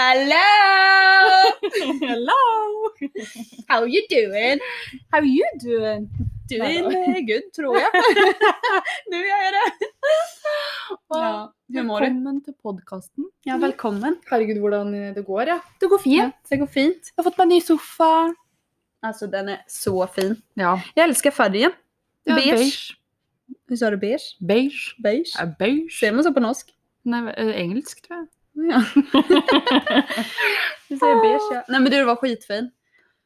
Hello! Hello! How you doing? How you doing? Doing eh, good tror jag. nu gör jag det. Ja, hur mår du? Välkommen till podcasten. Ja, välkommen. Herregud, hvordan det går, ja. Det går fint. Ja, det går fint. Jag har fått mig en ny soffa. Alltså den är så fin. Ja. Jag älskar färgen. Ja, beige. beige. Hur sa du beige? Beige. Beige. Ja, beige. Säger man så på norsk? Nej, eh, engelsk tror jag. Ja. Du säger beige ja. Nej men du var skitfin.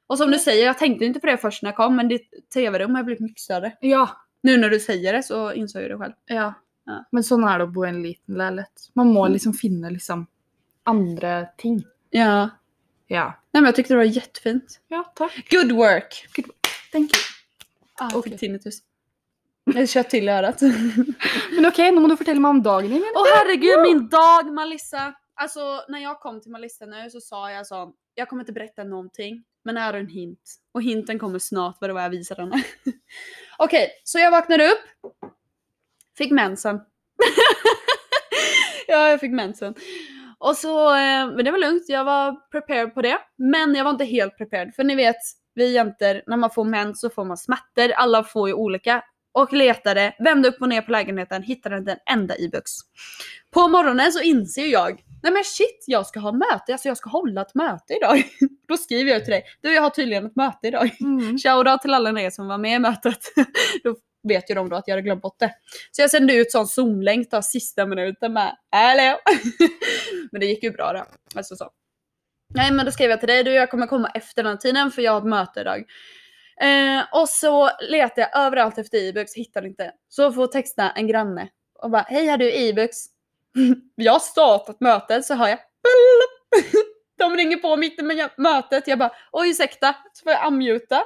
Och som du säger, jag tänkte inte på det först när jag kom men ditt tv-rum har blivit mycket större. Ja. Nu när du säger det så insåg jag det själv. ja. Ja. Men sånn er det å bo i en liten leilighet. Man må liksom finne liksom andre ting. Ja. Ja. Nej men jag tyckte det var jättefint. Ja, tack. Good work! Thank you. Ah, jag fick tinnitus. Jag kött till i örat. Men okej, nu må du fortelle meg om dagen din. Åh herregud min dag Malissa! Alltså när jag kom till Malissa nu så sa jag så, jag kommer inte berätta någonting. Men här är en hint. Och hinten kommer snart vad det var jag visade henne. Okej, så jag vaknade upp. Fick mensen. ja, jag fick mensen. Och så, eh, men det var lugnt, jag var prepared på det. Men jag var inte helt prepared. För ni vet, vi jäntor, när man får mens så får man smärtor. Alla får ju olika. Och letade, vände upp och ner på lägenheten, hittade inte en enda e-books. På morgonen så inser jag, nej men shit, jag ska ha möte, alltså jag ska hålla ett möte idag. Då skriver jag till dig, du jag har tydligen ett möte idag. Mm. Shoutout till alla er som var med i mötet. då vet ju de då att jag hade glömt bort det. Så jag sände ut sån zoomlänk då sista minuten med Hallå! men det gick ju bra då. Alltså så. Nej men då skrev jag till dig, du jag kommer komma efter den tiden för jag har ett möte idag. Eh, och så letade jag överallt efter e-books, hittade inte. Så får texta en granne och bara hej har du e-books? jag har startat mötet så hör jag De ringer på mitt i med mötet. Jag bara oj ursäkta, så får jag unmuta.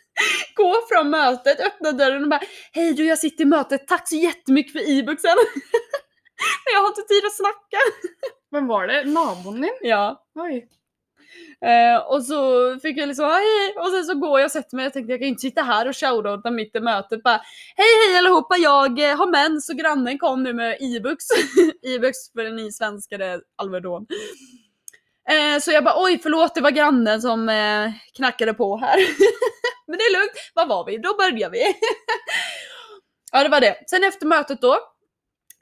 Gå från mötet, öppna dörren och bara hej du jag sitter i mötet, tack så jättemycket för e-booksen. Men jag har inte tid att snacka. Vem var det? Naboen din? Ja. Oj. Eh, och så fick jag liksom hej och sen så går jag och sätter mig jag tänkte jag kan inte sitta här och shoutouta mitt i mötet bara hej hej allihopa jag eh, har mens och grannen kom nu med E Ibux e för ni svenskar är Alvedon. Eh, så jag bara oj förlåt det var grannen som eh, knackade på här. Men det är lugnt, Var var vi? Då börjar vi. ja det var det. Sen efter mötet då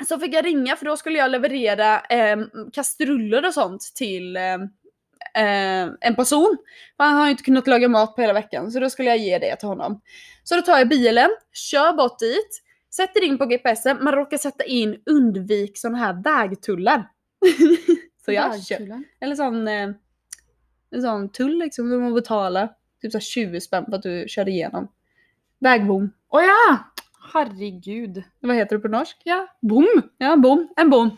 så fick jag ringa för då skulle jag leverera eh, kastruller och sånt till eh, eh, en person. För han har ju inte kunnat laga mat på hela veckan så då skulle jag ge det till honom. Så då tar jag bilen, kör bort dit, sätter in på GPSen, man råkar sätta in undvik sådana här vägtullar. så jag kör, eller sån, eh, en sån tull liksom som man betalar typ så här 20 spänn för att du kör igenom. Vägbom. Å ja! Herregud. Vad heter det på norsk? Ja, bom! Ja, bom. En bom.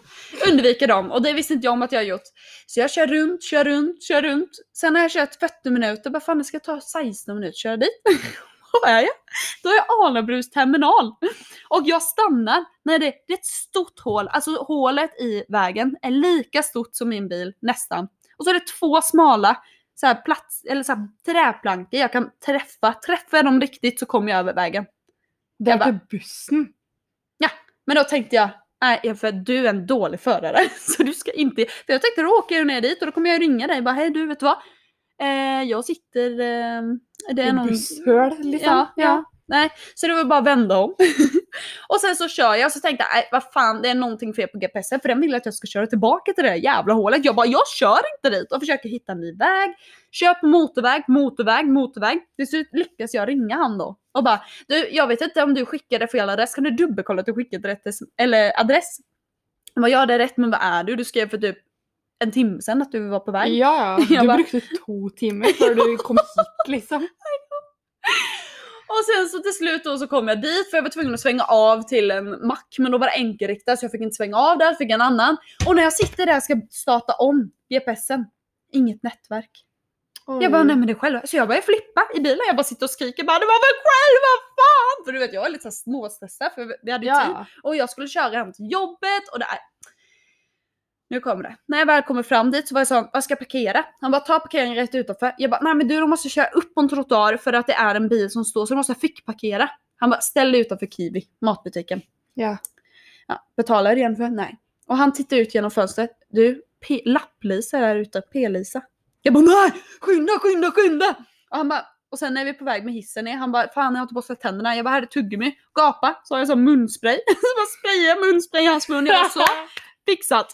Undviker dem och det visste inte jag om att jag gjort. Så jag kör runt, kör runt, kör runt. Sen har jag kört 40 minuter, bara fan det ska ta 16 minuter att köra dit. Vad är jag? Då är jag Alnabrus terminal. Och jag stannar när det, det är ett stort hål, alltså hålet i vägen är lika stort som min bil, nästan. Och så är det två smala så här plats, eller så här träplankor jag kan träffa. Träffar jag dem riktigt så kommer jag över vägen. Det er til bussen. Men då tänkte jag, nej för du är en dålig förare. Så du ska inte... För jag tänkte då åker jag ner dit och då kommer jag ringa dig bara hej du vet du vad? Eh, jag sitter... Eh, det är I någon... busshøl, liksom. Ja, ja. Nej, så det var bara att vända om. och sen så kör jag och så tänkte jag, nej vad fan det är någonting fel på GPSen för den vill att jag ska köra tillbaka till det där jävla hålet. Jag bara, jag kör inte dit och försöker hitta en ny väg. Kör på motorväg, motorväg, motorväg. Till slut lyckas jag ringa han då och bara, du jag vet inte om du skickade fel adress, kan du dubbelkolla att du skickade rätt adress- eller adress? Jag bara, ja det är rätt men vad är du? Du skrev för typ en timme sedan att du var på väg. Ja, Du bara- brukte to timer før du kom hit, liksom. Och sen så till slut då så kom jag dit för jag var tvungen att svänga av till en mack men då var det enkelriktat så jag fick inte svänga av där, fick en annan. Och när jag sitter där och ska starta om GPSen, inget nätverk. Jag bara nej men det är själva. Så jag börjar flippa i bilen, jag bara sitter och skriker bara det var väl själv, vad fan! För du vet jag är lite småstressad för vi hade ju tid. Ja. Och jag skulle köra hem till jobbet och det. Nu kommer det. När jag väl kommer fram dit så var jag så vad ska jag parkera? Han bara ta parkeringen rätt utanför. Jag bara nej men du de måste köra upp på en trottoar för att det är en bil som står så du måste fickparkera. Han bara ställ dig utanför Kiwi, matbutiken. Ja. Ja, betalar igen för? Nej. Och han tittar ut genom fönstret. Du, Lapp-Lisa är där ute, P-Lisa. Jag bara nej! Skynda, skynda, skynda! Och han bara, och sen när vi är på väg med hissen ner, han bara fan jag har inte borstat tänderna. Jag bara här är tuggummi, gapa. Så har jag sån munspray. så bara sprayar jag munspray i hans mun. Jag bara så fixat.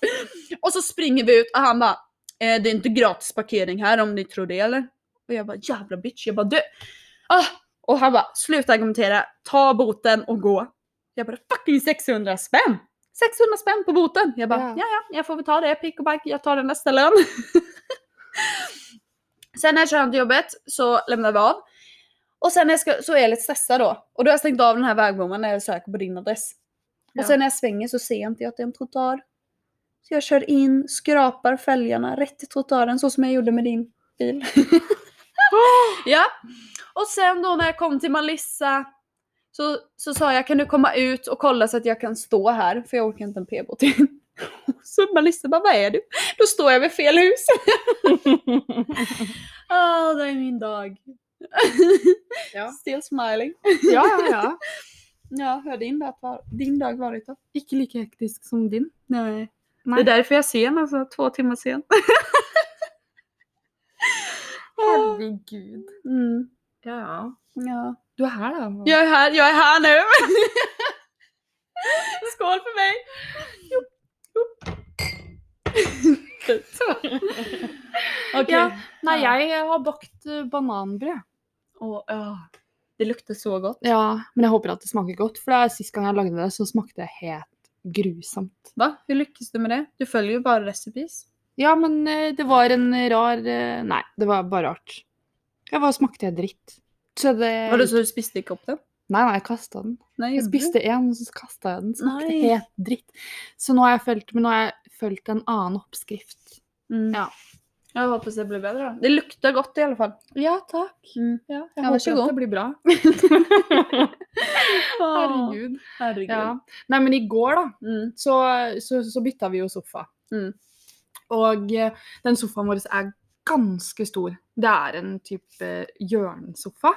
Och så springer vi ut och han bara eh, det är inte gratis parkering här om ni tror det eller? Och jag bara jävla bitch. Jag bara du. Ah! Och han bara sluta argumentera, ta boten och gå. Jag bara fucking 600 spänn! 600 spänn på boten! Jag bara Ja. ja ja, jag får väl ta det, pick och back, jag tar den nästa lön. sen när jag kör hem till jobbet så lämnar vi av. Och sen när jag ska, så är jag lite stressad då. Och då har jag stängt av den här vägbommen när jag söker på din adress. Ja. Och sen när jag svänger så ser jag inte att det är en trottoar. Så jag kör in, skrapar fälgarna rätt i trottoaren så som jag gjorde med din bil. ja. Och sen då när jag kom till Malissa så, så sa jag kan du komma ut och kolla så att jag kan stå här för jag orkar inte en p-bot till. Så Malissa bara vad är du? Då står jag vid fel hus. Åh, det är min dag. Ja. Still smiling. ja, ja, ja. Ja, hur har din dag, var, din dag varit då? Ikke like hektisk som din. Nej. Nej. Det är därför jag är sen, alltså två timmar sen. Herregud. Mm. Ja, ja. Du är här då. Jag är här, jag är här nu! Skål för mig! Okej. Ja, Nei, Ja. jeg har bakt eh, bananbrød. Åh, ja. Det lukter så gott. Ja, men jeg håper at det smaker godt. For det er sist gang jeg lagde det, så smakte det helt grusomt. Va? Hur lyckas du med det? Du följer ju bara recipes. Ja, men eh, det var en rar eh, Nei, det var bare rart. Ja, hva smakte jeg dritt? Så det Vadå så du spiste opp den? Nei, nei, jeg kasta den. Nej, Jeg spiste en, og så kasta jeg den. Smakte Nei. helt dritt. Så nå har jeg fulgt, men nå har jeg fulgt en annen oppskrift. Mm. Ja. Jag hoppas det blir bättre då. Det luktar gott i alla fall. Ja, takk. Mm. Ja, jeg Ja, håper varsågod. at det blir bra. Herregud. Herregud. Ja. Nei, men i går, da, Mm. så, så, så bytta vi jo sofa. Mm. Og eh, den sofaen vår er ganske stor. Det er en type hjørnesofa.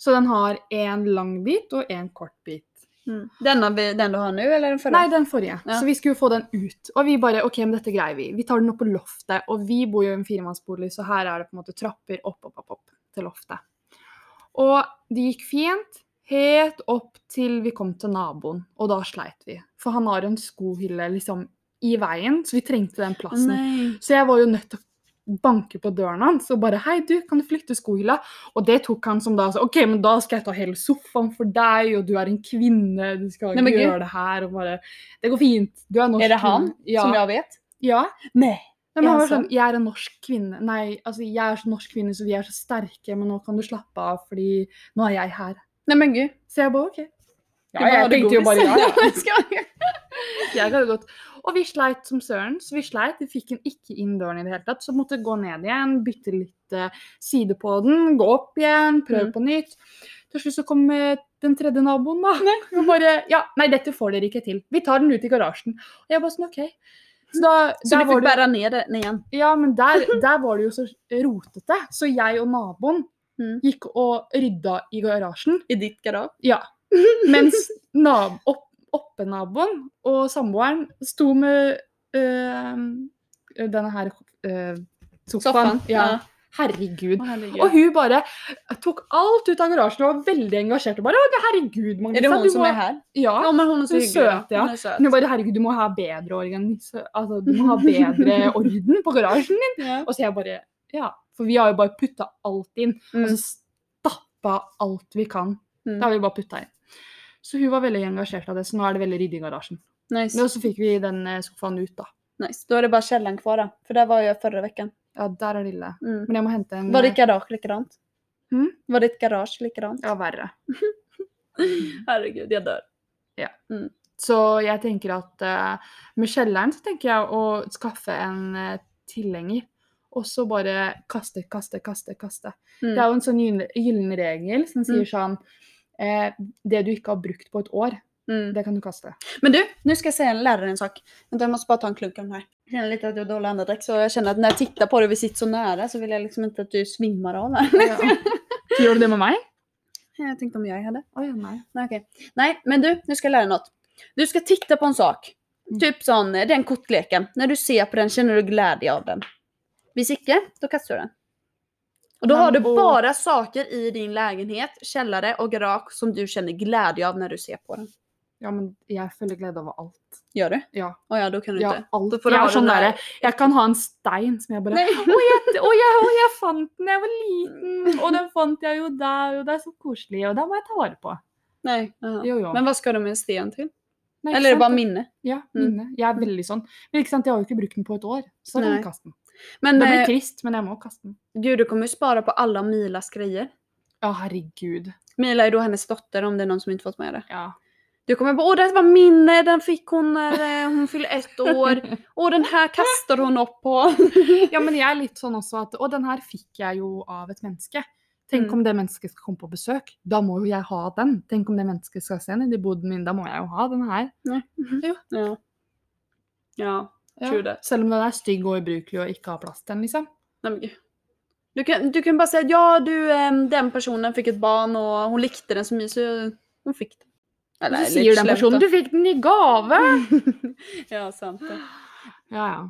Så den har en lang bit og en kort bit. Mm. Denna, den du har nu eller den förra? Nei, den forrige. Ja. Så vi skulle få den ut. Og vi bare OK, men dette greier vi. Vi tar den opp på loftet. Og vi bor jo i en firemannsbolig, så her er det på en måte trapper opp, opp, opp, opp til loftet. Og det gikk fint helt opp til vi kom til naboen, og da sleit vi. For han har en skohylle liksom i veien, så vi trengte den plassen. Nej. Så jeg var jo nødt til å banke på døren hans og bare 'Hei, du, kan du flytte skohylla?' Og det tok han som da så, 'OK, men da skal jeg ta hele sofaen for deg, og du er en kvinne, du skal Nei, ikke gjøre det her', og bare 'Det går fint. Du er norsk Är det han. Ja. som jag vet? Ja. Nej. Nei, men sånn. sånn 'Jeg er en norsk kvinne.' Nei, altså, jeg er så norsk kvinne, så vi er så sterke, men nå kan du slappe av, fordi nå er jeg her. Nej men gud. Så. Ja, Du bara, jeg har du tenkte jo godis? bare ja, ja. Jag hadde gått. Og vi sleit som søren, så vi sleit. Vi fikk den ikke inn døren i det hele tatt. Så måtte gå ned igjen, bytte litt eh, side på den, gå opp igjen, prøve Mm. på nytt. Til slutt så kom eh, den tredje naboen, da. Og bare Ja, nei, dette får dere ikke til. Vi tar den ut i garasjen. Og jeg bare sånn, OK. Så da Så du fick bära ner den igen? Ja, men der, der var det jo så rotete. Så jeg og naboen Mm. gikk og rydda i garasjen. I ditt garage? Ja. Mens nab opp, oppenaboen og samboeren sto med øh, denne her øh, sofaen. Ja. Herregud. Åh, herregud. Og hun bare tok alt ut av garasjen og var veldig engasjert. og bare, «Å, herregud, Magnus, det hon du som är här? Ja. Ja men hon är så hygglig. söt, ja. Hon är söt. Hun bare herregud, du må ha bedre organis... Altså, du må ha bedre orden på garasjen din. Ja. Og så jeg bare Ja. For vi har jo bare putta alt inn. Mm. Og så stappa alt vi kan. Mm. Det har vi bare putta inn. Så hun var veldig engasjert av det, så nå er det veldig ryddig i garasjen. Nice. Men så fikk vi den eh, sofaen ut, da. nice. Då är det bara källaren kvar då. För där var jag förra veckan. Ja, der er lille. Mm. Men jeg må hente en Var ditt garage likadant? Mm. Var ditt garage likadant? Ja, verre. Herregud, jag dör. Så jeg tenker at eh, med kjelleren så tenker jeg å skaffe en eh, tilhenger. Og så bare kaste, kaste, kaste, kaste. Mm. Det er jo en sånn gyllen regel som sier Mm. sånn eh, Det du ikke har brukt på et år, Mm. det kan du kaste. Men du, nu ska jag säga lära dig en sak. Vänta, jag måste bara ta en klunk av den här. Jag känner lite att jag har dålig andedräkt så jag känner att när jag tittar på dig och vi sitter så nära så vill jag liksom inte att du svimmar av här. Så gjør du det med meg? Jag tänkte om jag hade. Å ja, nei. Nej, okej. Nej, men du, nu ska jag lära dig något. Du ska titta på en sak. Typ sån, eh, den kortleken. När du ser på den känner du glädje av den. Vis icke, då kastar du den. Och då Men har du och- bara saker i din lägenhet, källare och garage som du känner glädje av när du ser på den. Ja, men jeg føler glede over alt. Gör du? Ja. Oh, ja, då kan du ja inte. alt. Du jeg er sånn där- derre Jeg kan ha en stein som jeg bare Nej. Å, jeg, å, jeg, å, jeg fant den da jeg var liten! Og den fant jeg jo der, og det er så koselig, og den må jeg ta vare på. Nej. Jo, jo. Men vad ska du med en sten till? Nei, Eller är det ikke bara minne? Ja, Mm. minne. Jeg er veldig sånn. Men ikke sant, jeg har jo ikke brukt den på et år, så da kan Nei. jeg kaste den. Men Det blir eh, trist, men jeg må kaste den. gud, du kommer ju spara på alla Milas grejer. Ja, herregud. Mila är då hennes dotter om det är någon som inte fått med det. Ja. Du kommer bara, åh det var min, eh, den fick hon när eh, hon fyllde ett år. Åh den här kastar hon upp på. ja, men jeg er litt sånn også at Og den her fikk jeg jo av et menneske. Tenk Mm. om det mennesket skal komme på besøk. Da må jeg ha den. Tenk om det mennesket skal se ned i boden min. Da må jeg jo ha den her. Jo. Ja. Ja, Ja. True that. Selv om den er stygg og ubrukelig og ikke har plass til den, liksom. Nej, men gud. Du kan, du kan bara säga ja du, den personen fick ett barn och hon likte den så mycket så hon fick. Og Eller, så sier den personen. 'du fikk den i gave'! ja, sant det. Ja, ja.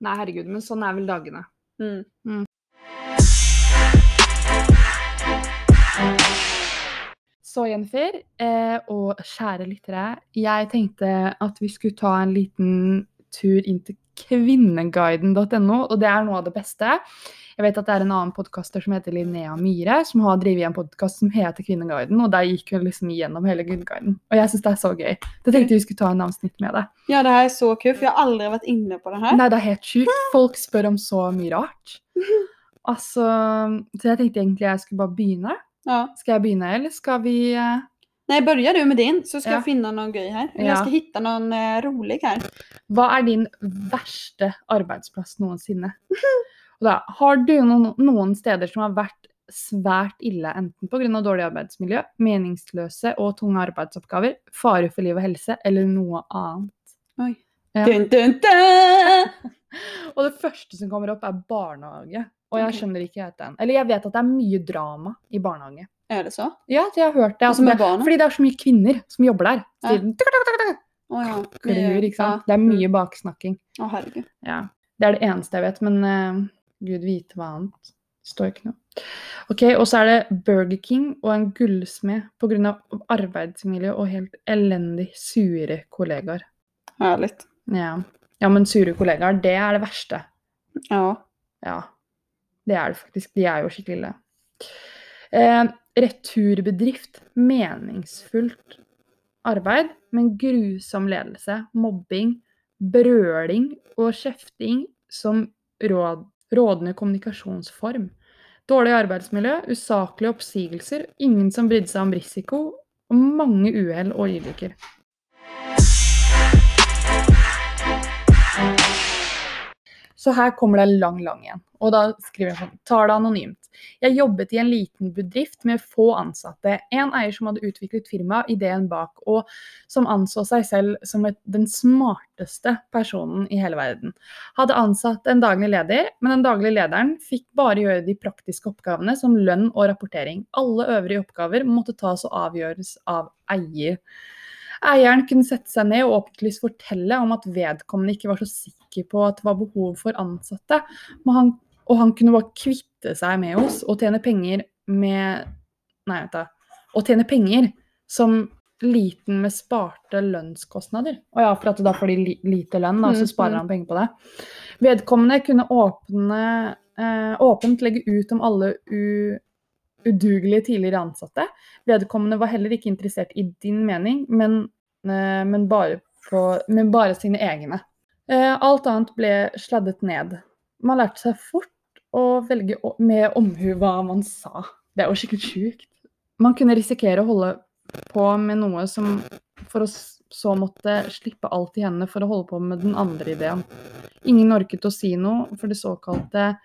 Nei, herregud, men sånn er vel dagene. Mm. Så Jennifer, eh, og kjære lyttere, jeg tenkte at vi skulle ta en liten tur inn til kvinneguiden.no, og det er noe av det beste. Jeg vet at det er en annen podkaster som heter Linnea Myhre, som har drevet en podkast som heter Kvinneguiden, og der gikk hun liksom gjennom hele Kvinneguiden. Og jeg syns det er så gøy. Da tenkte vi skulle ta en avsnitt med det. Ja det här är så kul för jag har aldrig varit inne på den här. Nei, det er helt sjukt. Folk spør om så mye rart. Altså, så jeg tenkte egentlig jeg skulle bare begynne. Ja. Skal jeg begynne, eller skal vi eh, Nej börjar du med din så ska Ja. jag finna någon grej här. Ja. Jag ska hitta någon eh, rolig här. Hva er din noensinne? Og da, har du noen, noen steder som har vært svært ille, enten pga. dårlig arbeidsmiljø, meningsløse og tunge arbeidsoppgaver, fare for liv og helse eller noe annet? Oj. Ja. Dun, dun, dun! Og det første som kommer opp, er barnehage. Og jeg Ok. skjønner ikke helt den. Eller jeg vet at det er mye drama i barnehage. Är det så? Ja, jeg har hørt det. Altså, det barna? fordi det er så mye kvinner som jobber der. Så Ja. ja. ikke sant? Ja. Det er mye baksnakking. Herregud. Ja. Det er det eneste jeg vet, men eh, gud vite hva annet. Står ikke noe. Ok, Og så er det Burger King og en gullsmed pga. arbeidsmiljø og helt elendig sure kollegaer. Härligt. Ja. ja, men sure kollegaer, det er det verste. Ja. Ja, det er det faktisk. De er jo skikkelig ille. Eh, returbedrift. Meningsfullt arbeid, men grusom ledelse. Mobbing, brøling og kjefting som råd, rådende kommunikasjonsform. Dårlig arbeidsmiljø, usaklige oppsigelser, ingen som brydde seg om risiko, og mange uhell og ulykker. Så her kommer det lang, lang en. Og da skriver jag sånn Tar det anonymt. Jeg jobbet i en liten bedrift med få ansatte. En eier som hadde utviklet firmaet, ideen bak, og som anså seg selv som et, den smarteste personen i hele verden. Hadde ansatt en daglig leder, men den daglige lederen fikk bare gjøre de praktiske oppgavene som lønn og rapportering. Alle øvrige oppgaver måtte tas og avgjøres av eier. Eieren kunne sette seg ned og åpentligvis fortelle om at vedkommende ikke var så sikker på at det var behov for ansatte, men han, og han kunne bare kvitte seg med oss og tjene penger med Nei, vent da. Å tjene penger som liten med sparte lønnskostnader. Og ja, for at da får de li lite lønn, da, så Mm, sparer han penger på det. Vedkommende kunne åpne, eh, åpent legge ut om alle u udugelige tidligere ansatte. Vedkommende var heller ikke interessert i din mening, men, eh, men, bare, på, men bare sine egne. Eh, alt annet ble sladdet ned. Man lærte seg fort å velge med omhu hva man sa. Det er jo skikkelig sjukt. Man kunne risikere å holde på med noe som for å så måtte slippe alt i hendene for å holde på med den andre ideen. Ingen orket å si noe for det såkalte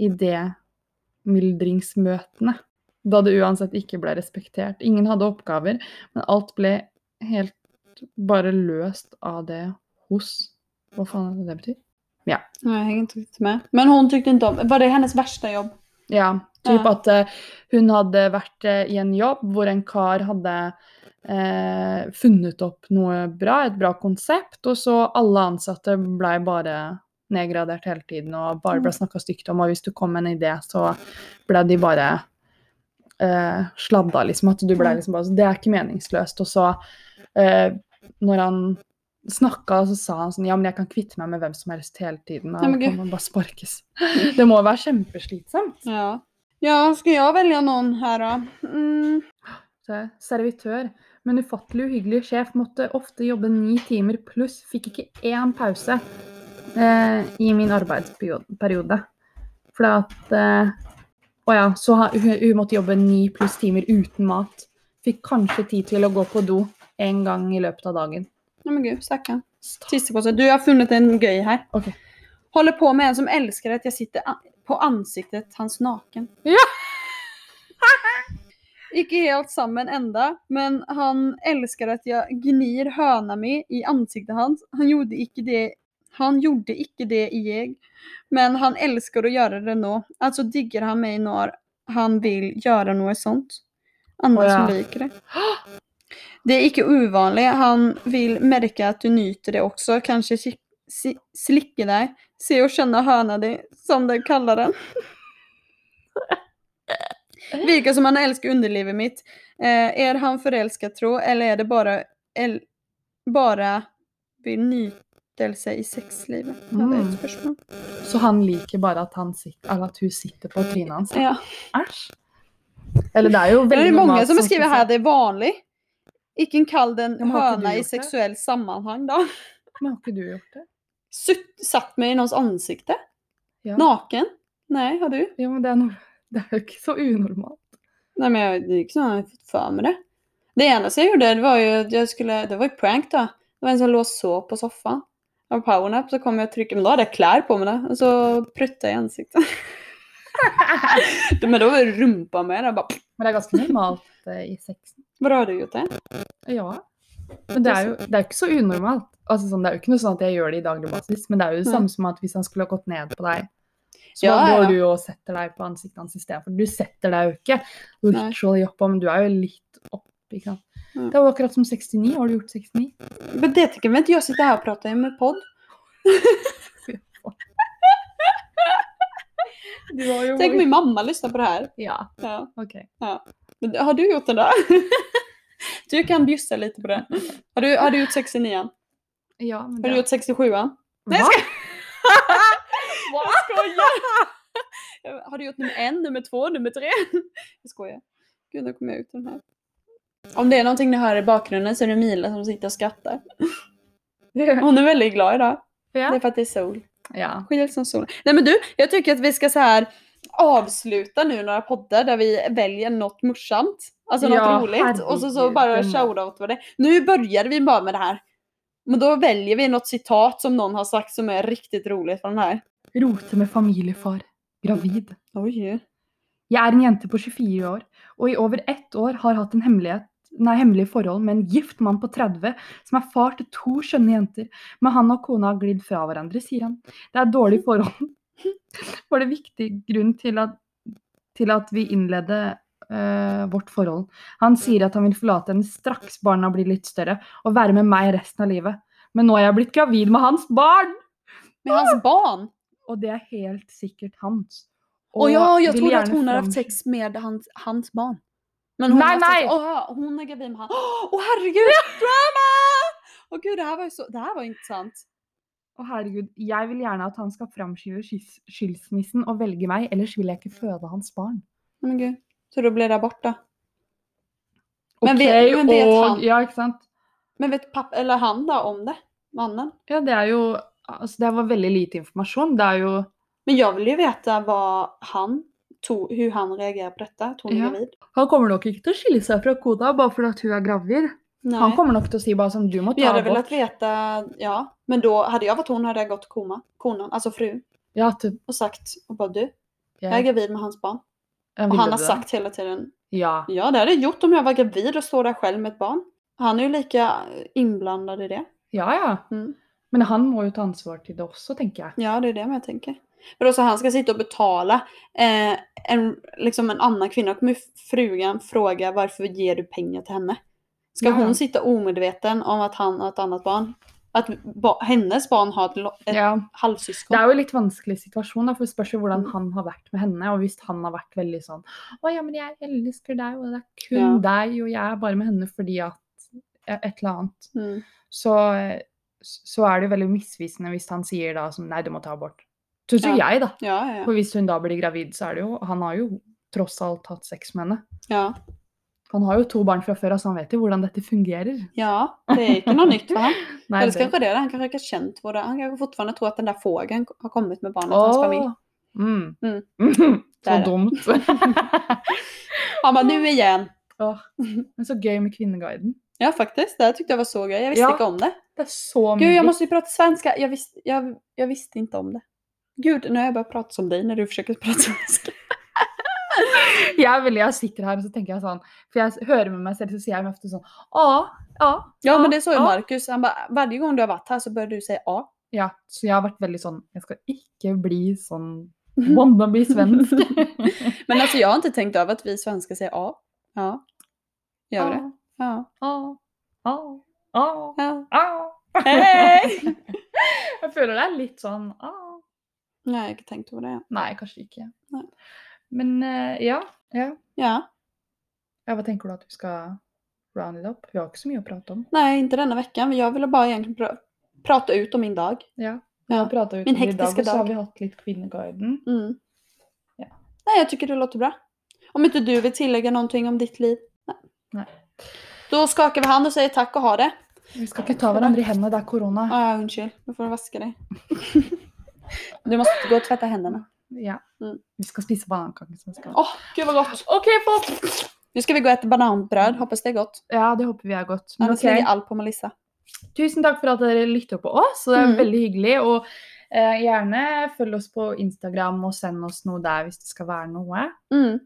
idémyldringsmøtene, da det uansett ikke ble respektert. Ingen hadde oppgaver, men alt ble helt bare løst av det hos Hva faen er det det betyr? Nej, jag hänger inte med. Men hon tyckte inte om, var det hennes värsta jobb? Ja, typ Ja. at eh, hun hadde vært eh, i en jobb hvor en kar hadde eh, funnet opp noe bra, et bra konsept, og så alle ansatte blei bare nedgradert hele tiden og bare ble Mm. snakka stygt om, og hvis du kom med en idé, så ble de bare eh, sladda, liksom. At du ble Mm. liksom bare så Det er ikke meningsløst. Og så, eh, når han snakka, så sa han sånn Ja, men jeg kan kvitte meg med hvem som helst hele tiden. Og Ja, men kan man bare sparkes. Det må være kjempeslitsomt. Ja. Ja, ska jag välja någon här då? Mm. Så servitør, men ufattelig uhyggelig sjef, måtte ofte jobbe ni timer pluss, fikk ikke én pause eh, i min arbeidsperiode. For at eh, Å ja, så hun, måtte jobbe ni pluss timer uten mat. Fikk kanskje tid til å gå på do en gang i løpet av dagen. Nej men gud, stackarn. Tissepåse. Du, jag har funnit en grej här. Okej. Håller på med en som älskar att jag sitter på ansiktet hans naken. Ja! Ikke helt sammen enda, men han älskar att jag gnir höna med i ansiktet hans. Han gjorde ikke det han gjorde ikke det i jeg, men han elsker å gjøre det nå. Altså digger han meg når han vil gjøre noe sånt. Andre Å, ja. som liker det. Det er ikke uvanlig. Han vil merke at du nyter det si- si- slikke deg. Se og kjenne høna di, som de kaller den. Virker som han elsker underlivet mitt. Eh, er han forelsket, tro, eller er det bare, el, bare vil nytelse i sexlivet? Ja, det er Mm. et spørsmål. Så han liker bare at, han sitter, eller at hun sitter på trynet hans? Ja. Æsj. Eller det er jo Det veldig er mange normalt som skriver her det er vanlig. Ikke kall den Ja, høna i gjort det? sammanhang, da. Men har ikke du gjort det? Sutt, satt meg i noens ansikte. Ja. Naken. Nei, har du? Jo, men det er, no det jo ikke så unormalt. Nej men jag, det är inte så att jag har fått för mig det. Det enda jag gjorde det var ju att jag skulle, det var ju prank då. Det var en som låg sov på soffan. Jag var powernap så kom jag och tryckte, men då hade jag kläder på mig då. Och så pruttade jag i ansiktet. men då var det rumpa med det bara. Men det er ganske normalt eh, i sexen. Vadå har du gjort det? Ja. Men det er jo det jo ikke så unormalt. Altså, sånn, det er jo ikke noe sånn at jeg gjør det i daglig basis, men det det Nei. samme som at hvis han skulle ha gått ned på deg, så Ja, går ja. du og setter deg på ansiktet hans i stedet. For du setter deg jo ikke Nei. literally oppå, men du er jo litt opp. Ikke sant? Mm. Det jo akkurat som 69. Har du gjort 69? Men det tycker väl inte jag sitter här och pratar med podd. Har Tänk min mamma lyssnar på det här. Ja, Ja. ok. Men Har du gjort den då? Du kan bjussa lite på det. Har du, har du gjort 69 Ja, men Har det du gjort 67 Nej, jag Hva? Jag skojar! Har du gjort nummer en, nummer två, nummer tre? Jag skojar. Gud, nu kommer jag ut den här. Om det är någonting ni hör i bakgrunden så är det Mila som sitter och skrattar. Hon är väldigt glad idag. Det är Ja. för att det är sol. ja. Skit som sol. Nej men du, jag tycker att vi ska så här avsluta nu några poddar där vi väljer något morsamt. Alltså något Ja, roligt. Och så, så herregud, bara må- shoutout på det. Nu började vi bara med det här. Men då väljer vi något citat som någon har sagt som är riktigt roligt från den här. Rote med familiefar. Gravid. Oj. Jeg er en jente på 24 år, og i over ett år har hatt en hemmelighet, nei, hemmelig forhold med en gift mann på 30 som er far til to skjønne jenter. Men han og kona har glidd fra hverandre, sier han. Det er dårlig forhold. Var det viktig grunn til at, til at vi innledde eh, vårt forhold. Han sier at han vil forlate henne straks barna blir litt større, og være med meg resten av livet. Men nå er jeg blitt gravid med hans barn! Med hans barn. Og det er helt sikkert hans. Och ja, jag trodde att hon hade haft sex med hans, hans barn. Men hon Nej, nej! Åh, hon är gravid med han. Åh oh, herregud! Drama! Åh gud, det här var ju så, det här var intressant. Å herregud, jeg vil gjerne at han skal framskyve skils- skilsmissen og velge meg, ellers vil jeg ikke føde hans barn. Men gud. Så då blir det borta. Men Ok, vet- men vet og, han- Ja, sant? Men vet pappa, eller han då om det? Mannen? Ja, det er jo Altså, det var veldig lite informasjon. Det er jo Men jag vill ju veta vad han tog, hur han reagerar på detta, att hon är Ja. gravid. Han kommer nok ikke til å skille seg fra kona bare fordi at hun er gravid. Nej. Han kommer til å si bare sånn Du må Men ta jag hade abort. velat veta, ja. Men då hade jag varit hon hade jag gått till koma, konan, alltså frun. Ja, typ. Och sagt, och bara du, Ja, jag är gravid med hans barn. Och han har sagt hela tiden, Ja. ja det hade jag gjort om jag var gravid och står där själv med ett barn. Han är ju lika inblandad i det. Ja, ja. Mm. Men han må jo ta ansvar til det også, tenker jeg. Ja, det är det jag tänker. Men då så han ska sitta och betala eh, en, liksom en annan kvinna. kommer ju frugan fråga varför ger du pengar till henne? Ska Ja. hon sitta omedveten om att han har ett annat barn? Att ba hennes barn har ett, ett Ja. halvsyskon? Det er jo litt vanskelig situasjon, da, for det spørs jo hvordan Mm. han har vært med henne. Og hvis han har vært veldig sånn Å ja, men jeg elsker deg, og det er kun Ja. deg, og jeg er bare med henne fordi at et eller annet, Mm. så, så er det veldig misvisende hvis han sier da som Nei, du må ta abort. Syns jo Ja. jeg, da. Ja, ja. For hvis hun da blir gravid, så er det jo Han har jo tross alt hatt sex med henne. ja. Han har jo to barn fra før, så han vet jo hvordan dette fungerer. Ja, det är inte något nytt för han. Nei, Eller så det- det han kanske inte har känt vad det Han kanske fortfarande tror att den där fågeln har kommit med barnet till hans familj. Åh, Mm. Mm. Så er dumt. Han bara, nu igen. Åh, men så gøy med Kvinneguiden. Ja faktiskt, det här tyckte jag var så gøy. Jag visste Ja. inte om det. Det er så Gud, jag måste ju prata svenska. Jag visste, jag, jag visste inte om det. Gud, nu har jag börjat prata som dig när du försöker prata svenska. Er veldig, jeg sitter her og så tenker jeg sånn For jeg hører med meg selv, så sier jeg meg ofte sånn Ja, ja. Ja, men det sa ju ja. Marcus. Han bara, varje gång du har varit här så börjar du säga ja. Ja, så jeg har vært veldig sånn Jeg skal ikke bli sånn wannabe svensk. Men alltså jag har inte tänkt över att vi svenskar säger ja. Ja. Gör vi det? Ja. Ja, ja, ja, ja. ja. Hej! Jeg føler det er litt sånn ah. Nej, jag har inte tänkt på det. Nei, kanskje ikke. Nei. Men eh, ja, ja. Ja. ja. Hva tenker du at vi skal round it up? Vi har ikke så mye å prate om. Nej, inte denna veckan. Jag ville bara egentligen pra prata ut om min dag. Ja. Vi har Ja. ut Min om det i dag, hektiske og så har dag. vi hatt litt Kvinneguiden. Mm. Ja. Nej, jag tycker det låter bra. Om inte du vill tillägga någonting om ditt liv. Nej. Nej. Då skakar vi hand och säger tack och ha det. Vi skal ikke ta hverandre i hendene, det er korona. Ja, undskyld. Nu får du vaska dig. du måste gå och tvätta händerna. Ja. Mm. Vi skal spise banankake. som skal. Åh, gud vad gott! OK, folk! Nu ska vi gå och äta bananbröd. Hoppas det är gott. Ja, det håper vi er godt. Men Annars ok. lägger allt på Melissa. Tusen takk for at dere lytter på oss. Det er Mm. veldig hyggelig. Og eh, gjerne følg oss på Instagram og send oss noe der hvis det skal være noe. Mm.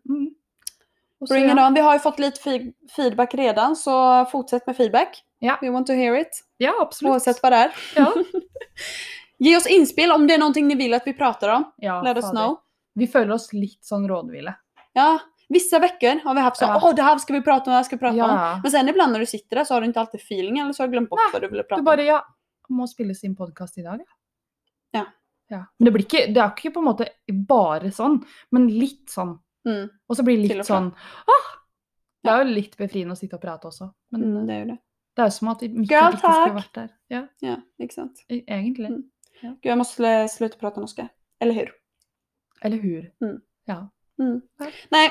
Bring it on. Vi har ju fått lite fe- feedback redan, så fortsätt med feedback. Ja. We want to hear it. ja, absolutt. Oavsett vad det är. Ja. Ge oss inspel om det är någonting ni vill att vi pratar om. Ja, Let us know. Vi føler oss litt sånn rådville. Ja, vissa veckor har vi haft så, Ja. åh det här ska vi prata om, det här ska vi prata om. Ja. Men sen ibland när du sitter där så har du inte alltid feeling eller så har du glömt bort Nej, vad du ville prata Du om. bare Ja, må spille sin podkast i dag, ja. Ja. ja. Men det blir ikke Det er ikke på en måte bare sånn, men litt sånn. Mm, Og så blir det litt sånn ah! Det er jo litt befriende å sitte og prate også. Men mm, det är ju det. det er jo som at vi ikke, Girl ikke skulle talk. vært der. Ja, Ja, exakt. e- egentlig. Mm. Gud, jag måste sl- sluta prata norska. Eller hur? Eller hur? Mm. Ja. Mm. Ja. Nej,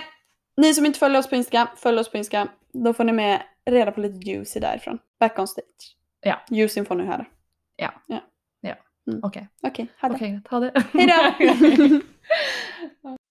ni som inte följer oss på Instagram, följ oss på Instagram. Då får ni med reda på lite juicy därifrån. Back on stage. Ja. Juicyn får ni höra. OK. Okej, ha det. Ok, greit. Ha det. Hej då!